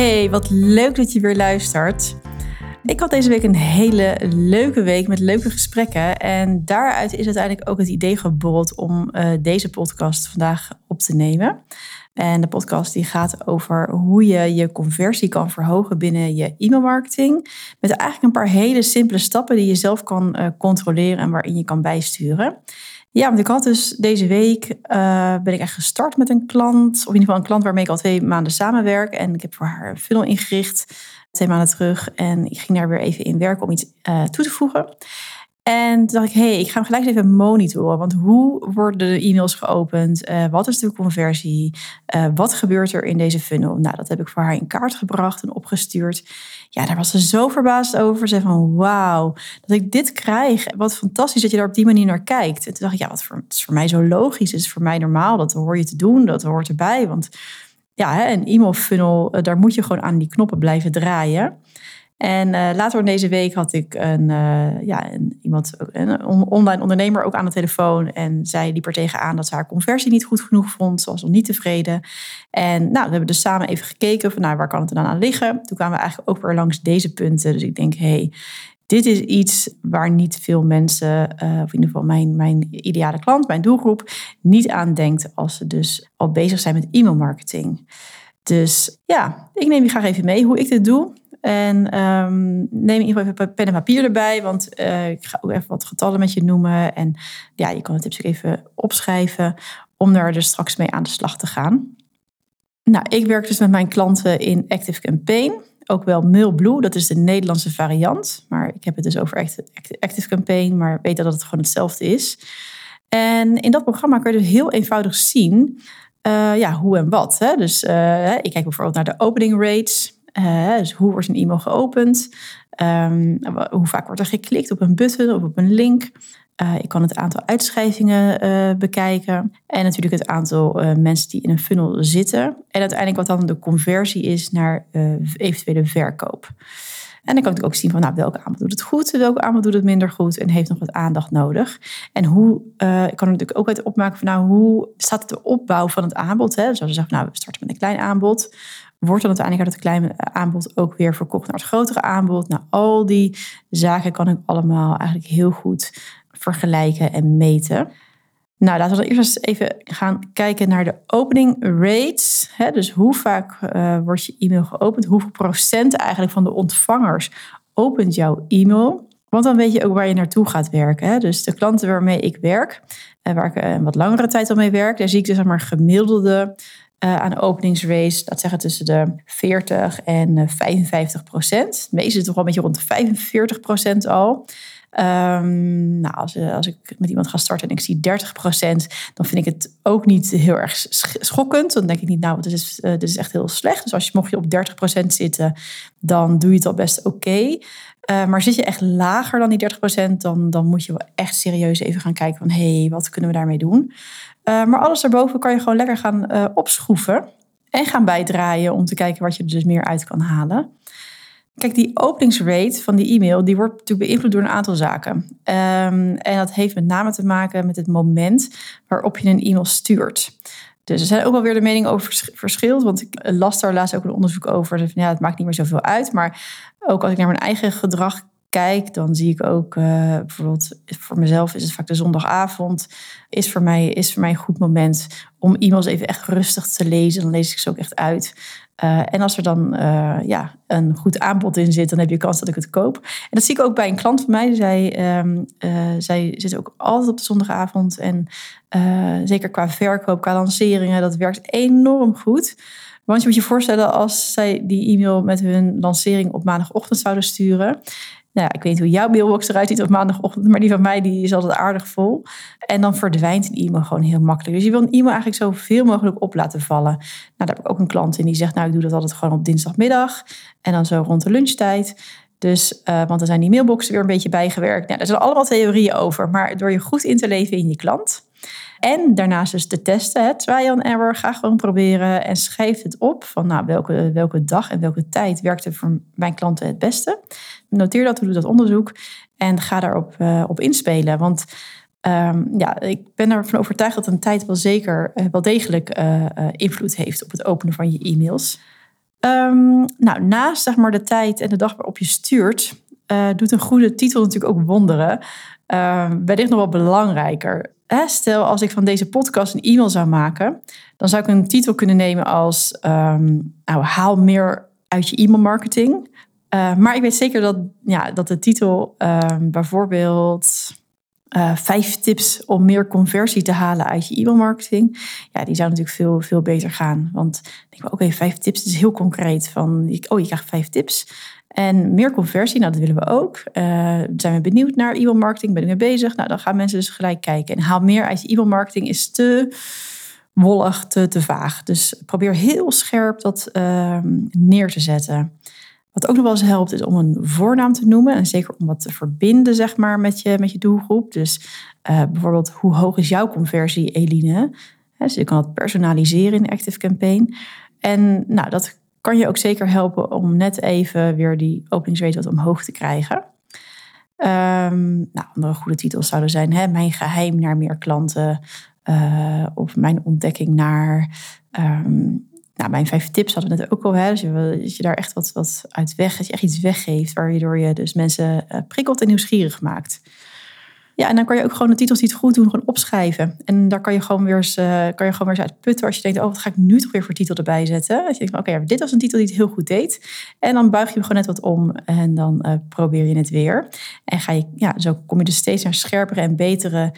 Hey, wat leuk dat je weer luistert. Ik had deze week een hele leuke week met leuke gesprekken. En daaruit is uiteindelijk ook het idee geborreld om uh, deze podcast vandaag op te nemen. En de podcast die gaat over hoe je je conversie kan verhogen binnen je e-mailmarketing. Met eigenlijk een paar hele simpele stappen die je zelf kan uh, controleren en waarin je kan bijsturen. Ja, want ik had dus deze week uh, ben ik echt gestart met een klant. Of in ieder geval een klant waarmee ik al twee maanden samenwerk. En ik heb voor haar een funnel ingericht twee maanden terug. En ik ging daar weer even in werken om iets uh, toe te voegen. En toen dacht ik, hé, hey, ik ga hem gelijk even monitoren. Want hoe worden de e-mails geopend? Uh, wat is de conversie? Uh, wat gebeurt er in deze funnel? Nou, dat heb ik voor haar in kaart gebracht en opgestuurd. Ja, daar was ze zo verbaasd over. Ze zei van, wauw, dat ik dit krijg. Wat fantastisch dat je daar op die manier naar kijkt. En toen dacht ik, ja, wat voor, het is voor mij zo logisch. Het is voor mij normaal. Dat hoor je te doen. Dat hoort erbij. Want ja, een e-mail funnel, eh, daar moet je gewoon aan die knoppen blijven draaien. En uh, later in deze week had ik een, uh, ja, een, iemand, een online ondernemer ook aan de telefoon. En zij liep er tegenaan dat ze haar conversie niet goed genoeg vond. Ze was nog niet tevreden. En nou, we hebben dus samen even gekeken van nou, waar kan het er dan aan liggen. Toen kwamen we eigenlijk ook weer langs deze punten. Dus ik denk, hé, hey, dit is iets waar niet veel mensen, uh, of in ieder geval mijn, mijn ideale klant, mijn doelgroep, niet aan denkt als ze dus al bezig zijn met e-mailmarketing. Dus ja, ik neem je graag even mee hoe ik dit doe. En um, neem in even pen en papier erbij, want uh, ik ga ook even wat getallen met je noemen. En ja, je kan de tips ook even opschrijven om daar dus straks mee aan de slag te gaan. Nou, ik werk dus met mijn klanten in Active Campaign ook wel Mailblue. Dat is de Nederlandse variant. Maar ik heb het dus over Active Campaign, maar weet dat het gewoon hetzelfde is. En in dat programma kun je dus heel eenvoudig zien uh, ja, hoe en wat. Hè? Dus uh, ik kijk bijvoorbeeld naar de opening rates. Uh, dus hoe wordt een e-mail geopend? Um, hoe vaak wordt er geklikt op een button of op een link? Ik kan het aantal uitschrijvingen uh, bekijken. En natuurlijk het aantal mensen die in een funnel zitten. En uiteindelijk wat dan de conversie is naar eventuele verkoop. En dan kan ik ook zien van nou, welke aanbod doet het goed, welke aanbod doet het minder goed en heeft nog wat aandacht nodig. En hoe, ik kan natuurlijk ook uit opmaken van nou, hoe staat de opbouw van het aanbod? Hè? Dus we zeggen, nou, we starten met een klein aanbod wordt dan uiteindelijk uit het kleine aanbod ook weer verkocht naar het grotere aanbod. Nou, al die zaken kan ik allemaal eigenlijk heel goed vergelijken en meten. Nou, laten we dan eerst even gaan kijken naar de opening rates. Dus hoe vaak uh, wordt je e-mail geopend? Hoeveel procent eigenlijk van de ontvangers opent jouw e-mail? Want dan weet je ook waar je naartoe gaat werken. Hè? Dus de klanten waarmee ik werk, en waar ik een eh, wat langere tijd al mee werk, daar zie ik dus maar gemiddelde uh, aan openingsrates, dat zeggen tussen de 40 en 55 procent. De meeste toch wel een beetje rond de 45 procent al. Um, nou, als, als ik met iemand ga starten en ik zie 30% dan vind ik het ook niet heel erg schokkend. Dan denk ik niet, nou, dit is, dit is echt heel slecht. Dus als je, mocht je op 30% zitten, dan doe je het al best oké. Uh, maar zit je echt lager dan die 30%, dan, dan moet je wel echt serieus even gaan kijken van hé, hey, wat kunnen we daarmee doen? Maar alles daarboven kan je gewoon lekker gaan opschroeven en gaan bijdraaien om te kijken wat je er dus meer uit kan halen. Kijk, die openingsrate van die e-mail, die wordt natuurlijk beïnvloed door een aantal zaken. Um, en dat heeft met name te maken met het moment waarop je een e-mail stuurt. Dus er zijn ook wel weer de meningen over verschilt. Want ik las daar laatst ook een onderzoek over. Dus ja, het maakt niet meer zoveel uit. Maar ook als ik naar mijn eigen gedrag kijk, dan zie ik ook uh, bijvoorbeeld voor mezelf is het vaak de zondagavond. Is voor mij, is voor mij een goed moment om e-mails even echt rustig te lezen. Dan lees ik ze ook echt uit. Uh, en als er dan uh, ja, een goed aanbod in zit, dan heb je kans dat ik het koop. En dat zie ik ook bij een klant van mij. Zij, um, zij zit ook altijd op de zondagavond. En zeker qua verkoop, qua lanceringen, dat werkt enorm goed. Want je moet je voorstellen als zij die e-mail met hun lancering op maandagochtend zouden sturen. Nou ja, ik weet niet hoe jouw mailbox eruit ziet op maandagochtend, maar die van mij die is altijd aardig vol. En dan verdwijnt een e-mail gewoon heel makkelijk. Dus je wil een e-mail eigenlijk zoveel mogelijk op laten vallen. Nou, daar heb ik ook een klant in die zegt, nou ik doe dat altijd gewoon op dinsdagmiddag en dan zo rond de lunchtijd. Dus, uh, want dan zijn die mailboxen weer een beetje bijgewerkt. Nou, er zijn allemaal theorieën over, maar door je goed in te leven in je klant, en daarnaast dus te testen, and error. Ga gewoon proberen en schrijf het op van nou, welke, welke dag en welke tijd werkt er voor mijn klanten het beste. Noteer dat, doe dat onderzoek en ga daarop uh, op inspelen. Want um, ja, ik ben ervan overtuigd dat een tijd wel zeker, uh, wel degelijk uh, invloed heeft op het openen van je e-mails. Um, nou, naast zeg maar, de tijd en de dag waarop je stuurt, doet een goede titel natuurlijk ook wonderen. Uh, wellicht nog wel belangrijker stel als ik van deze podcast een e-mail zou maken, dan zou ik een titel kunnen nemen als um, nou, haal meer uit je e-mailmarketing. Uh, maar ik weet zeker dat, ja, dat de titel um, bijvoorbeeld uh, vijf tips om meer conversie te halen uit je e-mailmarketing. Ja, die zou natuurlijk veel, veel beter gaan. Want ik denk, oké, vijf tips is heel concreet. Van, oh, je krijgt vijf tips. En meer conversie, nou dat willen we ook. Uh, zijn we benieuwd naar e-mailmarketing? Ben ik mee bezig? Nou, dan gaan mensen dus gelijk kijken. En haal meer uit je e-mailmarketing is te wollig, te, te vaag. Dus probeer heel scherp dat uh, neer te zetten. Wat ook nog wel eens helpt, is om een voornaam te noemen. En zeker om wat te verbinden, zeg maar, met je, met je doelgroep. Dus uh, bijvoorbeeld, hoe hoog is jouw conversie, Eline? dus je kan het personaliseren in Active Campaign. En nou, dat kan je ook zeker helpen om net even weer die openingsrate wat omhoog te krijgen. Um, nou, andere goede titels zouden zijn: hè, Mijn geheim naar meer klanten. Uh, of mijn ontdekking naar. Um, nou, mijn vijf tips hadden we net ook al. Hè, dus je, dat je daar echt wat, wat uit weg, dat je echt iets weggeeft, waardoor je dus mensen uh, prikkelt en nieuwsgierig maakt. Ja, en dan kan je ook gewoon de titels die het goed doen, gewoon opschrijven. En daar kan je gewoon weer eens, uh, kan je gewoon weer eens uit putten als je denkt, oh, wat ga ik nu toch weer voor titel erbij zetten? Als je denkt, oké, dit was een titel die het heel goed deed. En dan buig je hem gewoon net wat om en dan uh, probeer je het weer. En ga je, ja, zo kom je dus steeds naar scherpere en betere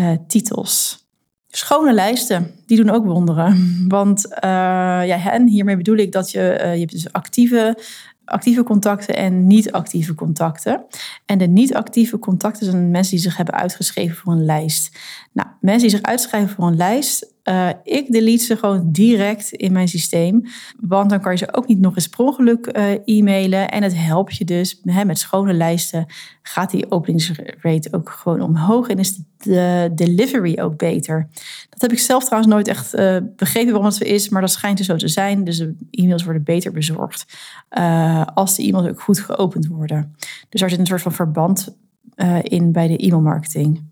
uh, titels. Schone lijsten, die doen ook wonderen. Want ja, en hiermee bedoel ik dat je, je hebt dus actieve actieve contacten en niet-actieve contacten. En de niet-actieve contacten zijn mensen die zich hebben uitgeschreven voor een lijst. Nou, mensen die zich uitschrijven voor een lijst, uh, ik delete ze gewoon direct in mijn systeem. Want dan kan je ze ook niet nog eens per ongeluk uh, e-mailen. En het helpt je dus hè, met schone lijsten. Gaat die openingsrate ook gewoon omhoog en is de delivery ook beter. Dat heb ik zelf trouwens nooit echt uh, begrepen waarom het zo is. Maar dat schijnt dus zo te zijn. Dus de e-mails worden beter bezorgd. als de e-mails ook goed geopend worden. Dus daar zit een soort van verband in bij de e-mailmarketing.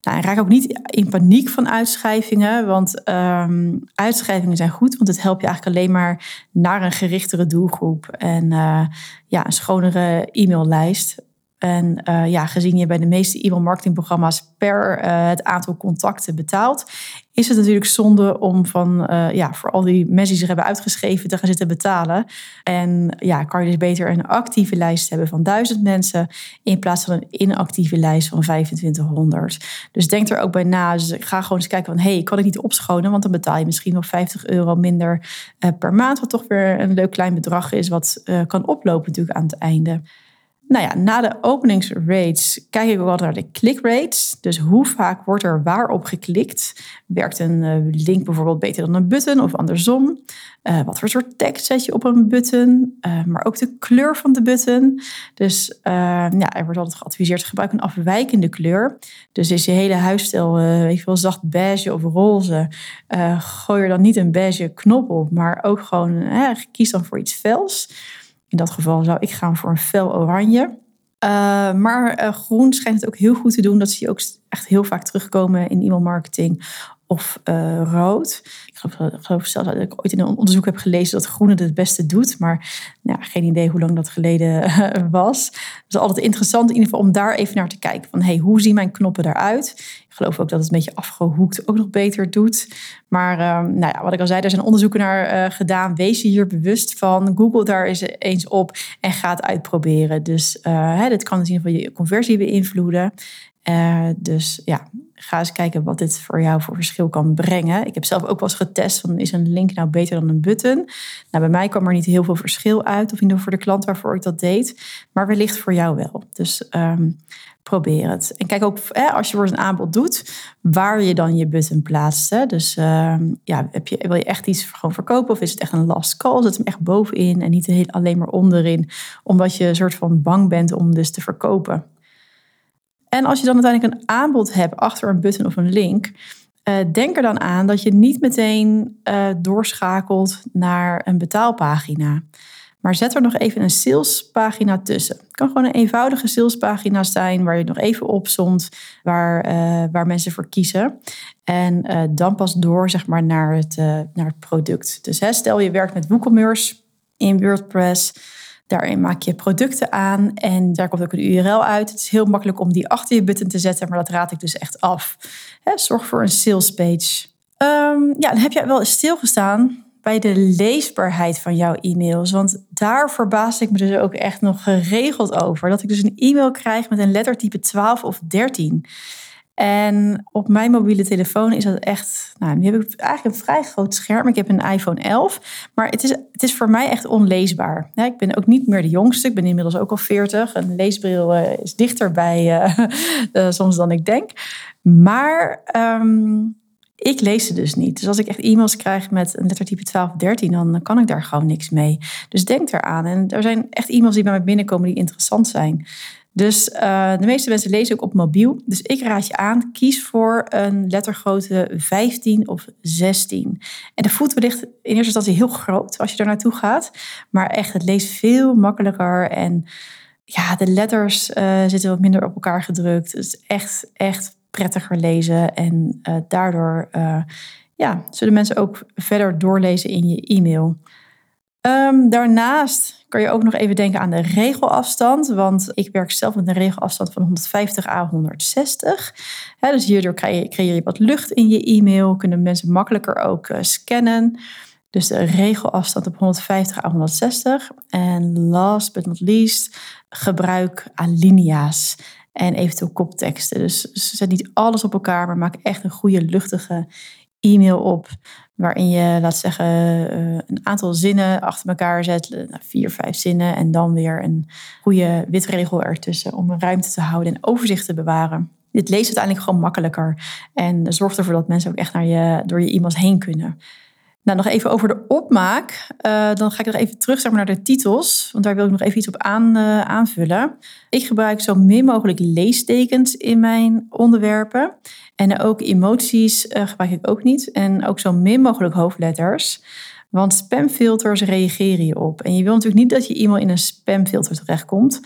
Nou, raak ook niet in paniek van uitschrijvingen, want um, uitschrijvingen zijn goed, want het helpt je eigenlijk alleen maar naar een gerichtere doelgroep en uh, ja, een schonere e-maillijst. En uh, ja, gezien je bij de meeste e-mail marketingprogramma's per uh, het aantal contacten betaalt, is het natuurlijk zonde om van, uh, ja, voor al die mensen die zich hebben uitgeschreven te gaan zitten betalen. En ja, kan je dus beter een actieve lijst hebben van duizend mensen in plaats van een inactieve lijst van 2500. Dus denk er ook bij na. Dus ga gewoon eens kijken van, hé, hey, kan ik niet opschonen? Want dan betaal je misschien nog 50 euro minder per maand, wat toch weer een leuk klein bedrag is, wat kan oplopen natuurlijk aan het einde. Nou ja, na de openingsrates kijk ik ook altijd naar de clickrates. Dus hoe vaak wordt er waarop geklikt? Werkt een eh, link bijvoorbeeld beter dan een button of andersom? Uh, wat voor soort tekst zet je op een button? Uh, maar ook de kleur van de button. Dus ja, er wordt altijd geadviseerd gebruik een afwijkende kleur. Dus is je hele huisstijl, weet je wel, zacht beige of roze. gooi er dan niet een beige knop op, maar ook gewoon kies dan voor iets fels. In dat geval zou ik gaan voor een fel oranje. Uh, maar uh, groen schijnt het ook heel goed te doen. Dat zie je ook echt heel vaak terugkomen in e-mailmarketing. Of uh, rood. Ik geloof, ik zelfs dat ik ooit in een onderzoek heb gelezen dat groen het beste doet. Maar nou, geen idee hoe lang dat geleden was. Het is altijd interessant in ieder geval om daar even naar te kijken. Van hey, hoe zien mijn knoppen eruit? Ik geloof ook dat het een beetje afgehoekt ook nog beter doet. Maar uh, nou ja, wat ik al zei, er zijn onderzoeken naar uh, gedaan. Wees je hier bewust van. Google daar eens, eens op en ga het uitproberen. Dus hè, dit kan in ieder geval je conversie beïnvloeden. dus ja, ga eens kijken wat dit voor jou voor verschil kan brengen. Ik heb zelf ook wel eens getest van is een link nou beter dan een button? Nou, bij mij kwam er niet heel veel verschil uit, of in ieder voor de klant waarvoor ik dat deed. Maar wellicht voor jou wel. Dus um, probeer het. En kijk ook als je voor een aanbod doet, waar je dan je button plaatst. Dus uh, ja, heb je, wil je echt iets gewoon verkopen of is het echt een last call? Zet hem echt bovenin en niet alleen maar onderin, omdat je een soort van bang bent om dus te verkopen. En als je dan uiteindelijk een aanbod hebt achter een button of een link, uh, denk er dan aan dat je niet meteen uh, doorschakelt naar een betaalpagina. Maar zet er nog even een salespagina tussen. Het kan gewoon een eenvoudige salespagina zijn waar je nog even opzomt waar, uh, waar mensen voor kiezen. En dan pas door zeg maar, naar, het, naar het product. Dus hè, stel je werkt met WooCommerce in WordPress. Daarin maak je producten aan en daar komt ook een URL uit. Het is heel makkelijk om die achter je button te zetten, maar dat raad ik dus echt af. Zorg voor een sales page. Um, ja, dan heb je wel stilgestaan bij de leesbaarheid van jouw e-mails. Want daar verbaas ik me dus ook echt nog geregeld over. Dat ik dus een e-mail krijg met een lettertype 12 of 13. En op mijn mobiele telefoon is dat echt. Nou, nu heb ik eigenlijk een vrij groot scherm. Ik heb een iPhone 11. Maar het is, het is voor mij echt onleesbaar. ik ben ook niet meer de jongste. Ik ben inmiddels ook al 40. Een leesbril uh, is dichterbij uh, uh, soms dan ik denk. Maar. Um, ik lees ze dus niet. Dus als ik echt e-mails krijg met een lettertype 12 of 13, dan kan ik daar gewoon niks mee. Dus denk eraan. En er zijn echt e-mails die bij mij binnenkomen die interessant zijn. Dus uh, de meeste mensen lezen ook op mobiel. Dus ik raad je aan, kies voor een lettergrootte 15 of 16. En de voet wellicht in eerste instantie heel groot als je er naartoe gaat. Maar echt, het leest veel makkelijker. En ja, de letters uh, zitten wat minder op elkaar gedrukt. Dus echt, echt prettiger lezen. En uh, daardoor ja, zullen mensen ook verder doorlezen in je e-mail. Um, daarnaast kan je ook nog even denken aan de regelafstand. Want ik werk zelf met een regelafstand van 150 à 160. dus hierdoor creëer je wat lucht in je e-mail. Kunnen mensen makkelijker ook uh, scannen. Dus de regelafstand op 150 à 160. En last but not least, gebruik alinea's en eventueel kopteksten. Dus zet niet alles op elkaar, maar maak echt een goede, luchtige e-mail op. Waarin je, laat zeggen, eh, een aantal zinnen achter elkaar zet. Nou, vier, vijf zinnen. En dan weer een goede witregel ertussen. Om een ruimte te houden en overzicht te bewaren. Dit leest uiteindelijk gewoon makkelijker. En zorgt ervoor dat mensen ook echt naar je, door je e-mails heen kunnen. Nou, nog even over de opmaak. Uh, dan ga ik nog even terug zeg maar, naar de titels, want daar wil ik nog even iets op uh, aanvullen. Ik gebruik zo min mogelijk leestekens in mijn onderwerpen. En ook emoties uh, gebruik ik ook niet. En ook zo min mogelijk hoofdletters. Want spamfilters reageren je op. En je wil natuurlijk niet dat je e-mail in een spamfilter terechtkomt.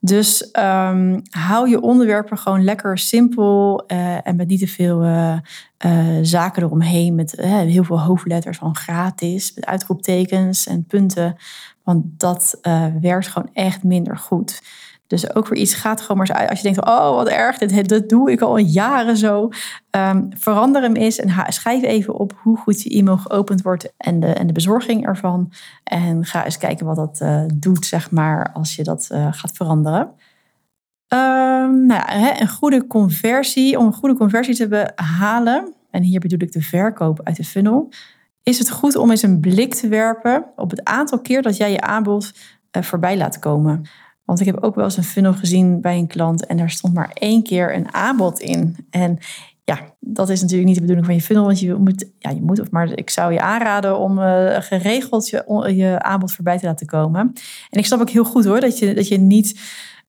Dus um, hou je onderwerpen gewoon lekker simpel uh, en met niet te veel uh, uh, zaken eromheen. Met heel veel hoofdletters van gratis, met uitroeptekens en punten. Want dat werkt gewoon echt minder goed. Dus ook voor iets gaat gewoon maar uit. Als je denkt, oh wat erg, dit, dat doe ik al jaren zo. Um, verander hem eens en schrijf even op hoe goed je e-mail geopend wordt en de, en de bezorging ervan. En ga eens kijken wat dat uh, doet, zeg maar, als je dat uh, gaat veranderen. Um, nou ja, een goede conversie, om een goede conversie te behalen, en hier bedoel ik de verkoop uit de funnel, is het goed om eens een blik te werpen op het aantal keer dat jij je aanbod uh, voorbij laat komen. Want ik heb ook wel eens een funnel gezien bij een klant en daar stond maar één keer een aanbod in. En ja, dat is natuurlijk niet de bedoeling van je funnel, want je moet, ja, je moet, maar ik zou je aanraden om uh, geregeld je, je aanbod voorbij te laten komen. En ik snap ook heel goed hoor, dat je, dat je niet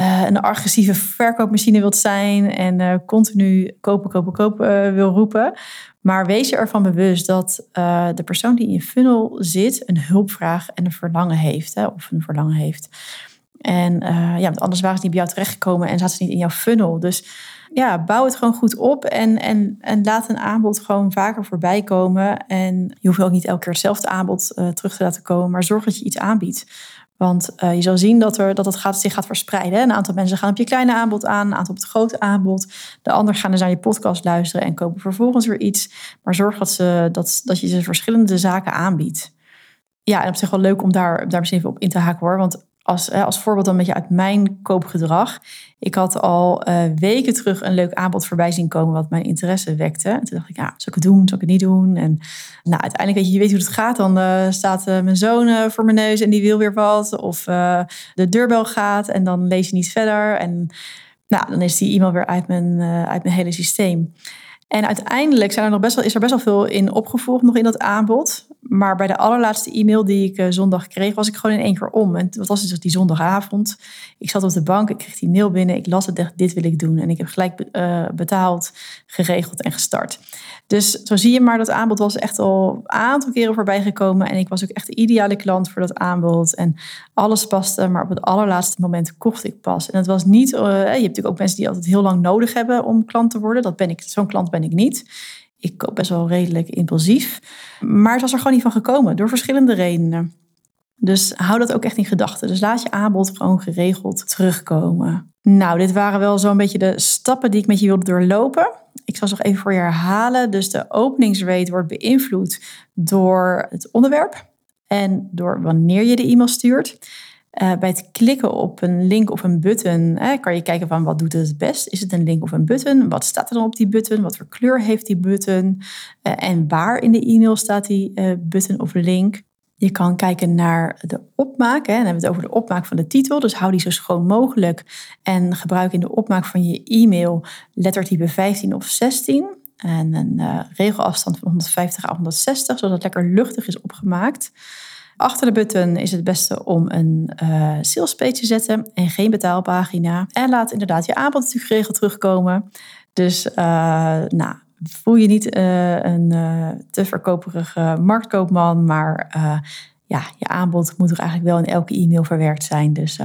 uh, een agressieve verkoopmachine wilt zijn en uh, continu kopen, kopen, kopen wil roepen. Maar wees je ervan bewust dat de persoon die in je funnel zit een hulpvraag en een verlangen heeft, hè, of een verlangen heeft. En uh, ja, anders waren ze niet bij jou terechtgekomen en zaten ze niet in jouw funnel. Dus ja, bouw het gewoon goed op en, en, en laat een aanbod gewoon vaker voorbij komen. En je hoeft ook niet elke keer hetzelfde aanbod uh, terug te laten komen, maar zorg dat je iets aanbiedt. Want uh, je zal zien dat, er, dat het gaat, zich gaat verspreiden. Een aantal mensen gaan op je kleine aanbod aan, een aantal op het grote aanbod. De anderen gaan dus naar je podcast luisteren en kopen vervolgens weer iets. Maar zorg dat, ze, dat, dat je ze verschillende zaken aanbiedt. Ja, en op zich wel leuk om daar, daar misschien even op in te haken hoor. Want als, als voorbeeld een beetje uit mijn koopgedrag. Ik had al uh, weken terug een leuk aanbod voorbij zien komen wat mijn interesse wekte. En toen dacht ik, ja, zal ik het doen, zal ik het niet doen? En nou, uiteindelijk, weet je, je weet hoe het gaat. Dan uh, staat uh, mijn zoon voor mijn neus en die wil weer wat. Of de deurbel gaat en dan lees je niet verder. En nou, dan is die e-mail weer uit mijn, uit mijn hele systeem. En uiteindelijk zijn er nog best wel, is er best wel veel in opgevolgd nog in dat aanbod. Maar bij de allerlaatste e-mail die ik uh, zondag kreeg, was ik gewoon in één keer om. En wat was het dus die zondagavond? Ik zat op de bank, ik kreeg die mail binnen, ik las het, dacht, dit wil ik doen. En ik heb gelijk uh, betaald, geregeld en gestart. Dus zo zie je maar, dat aanbod was echt al een aantal keren voorbij gekomen. En ik was ook echt de ideale klant voor dat aanbod. En alles paste, maar op het allerlaatste moment kocht ik pas. En het was niet, uh, je hebt natuurlijk ook mensen die altijd heel lang nodig hebben om klant te worden. Dat ben ik, zo'n klant ben ik niet. Ik koop best wel redelijk impulsief. Maar het was er gewoon niet van gekomen, door verschillende redenen. Dus hou dat ook echt in gedachten. Dus laat je aanbod gewoon geregeld terugkomen. Nou, dit waren wel zo'n beetje de stappen die ik met je wilde doorlopen. Ik zal ze nog even voor je herhalen. Dus de openingsrate wordt beïnvloed door het onderwerp en door wanneer je de e-mail stuurt. Uh, bij het klikken op een link of een button kan je kijken van wat doet het het best. Is het een link of een button? Wat staat er dan op die button? Wat voor kleur heeft die button? Uh, en waar in de e-mail staat die uh, button of link? Je kan kijken naar de opmaak. Hè. Dan hebben we het over de opmaak van de titel. Dus hou die zo schoon mogelijk. En gebruik in de opmaak van je e-mail lettertype 15 of 16. En een regelafstand van 150 à 160, zodat het lekker luchtig is opgemaakt. Achter de button is het beste om een uh, sales page te zetten en geen betaalpagina. En laat inderdaad je aanbod natuurlijk geregeld terugkomen. Dus uh, nou, voel je niet uh, een te verkoperige marktkoopman, maar ja, je aanbod moet er eigenlijk wel in elke e-mail verwerkt zijn. Dus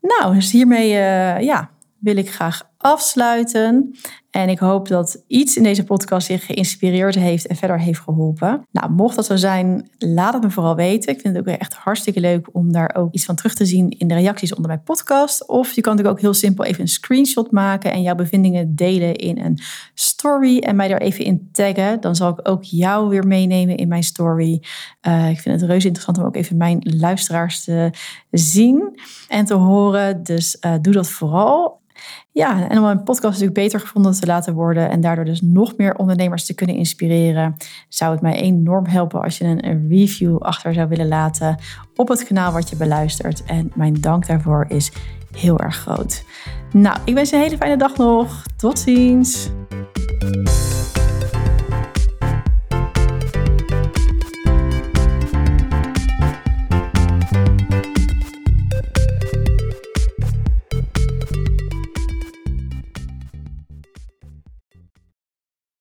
nou, dus hiermee ja, wil ik graag afsluiten. En ik hoop dat iets in deze podcast je geïnspireerd heeft en verder heeft geholpen. Nou, mocht dat zo zijn, laat het me vooral weten. Ik vind het ook echt hartstikke leuk om daar ook iets van terug te zien in de reacties onder mijn podcast. Of je kan natuurlijk ook heel simpel even een screenshot maken en jouw bevindingen delen in een story en mij daar even in taggen. Dan zal ik ook jou weer meenemen in mijn story. Uh, ik vind het reuze interessant om ook even mijn luisteraars te zien en te horen. Dus uh, doe dat vooral. Ja, en om een podcast natuurlijk beter gevonden te laten worden en daardoor dus nog meer ondernemers te kunnen inspireren, zou het mij enorm helpen als je een review achter zou willen laten op het kanaal wat je beluistert. En mijn dank daarvoor is heel erg groot. Nou, ik wens je een hele fijne dag nog. Tot ziens.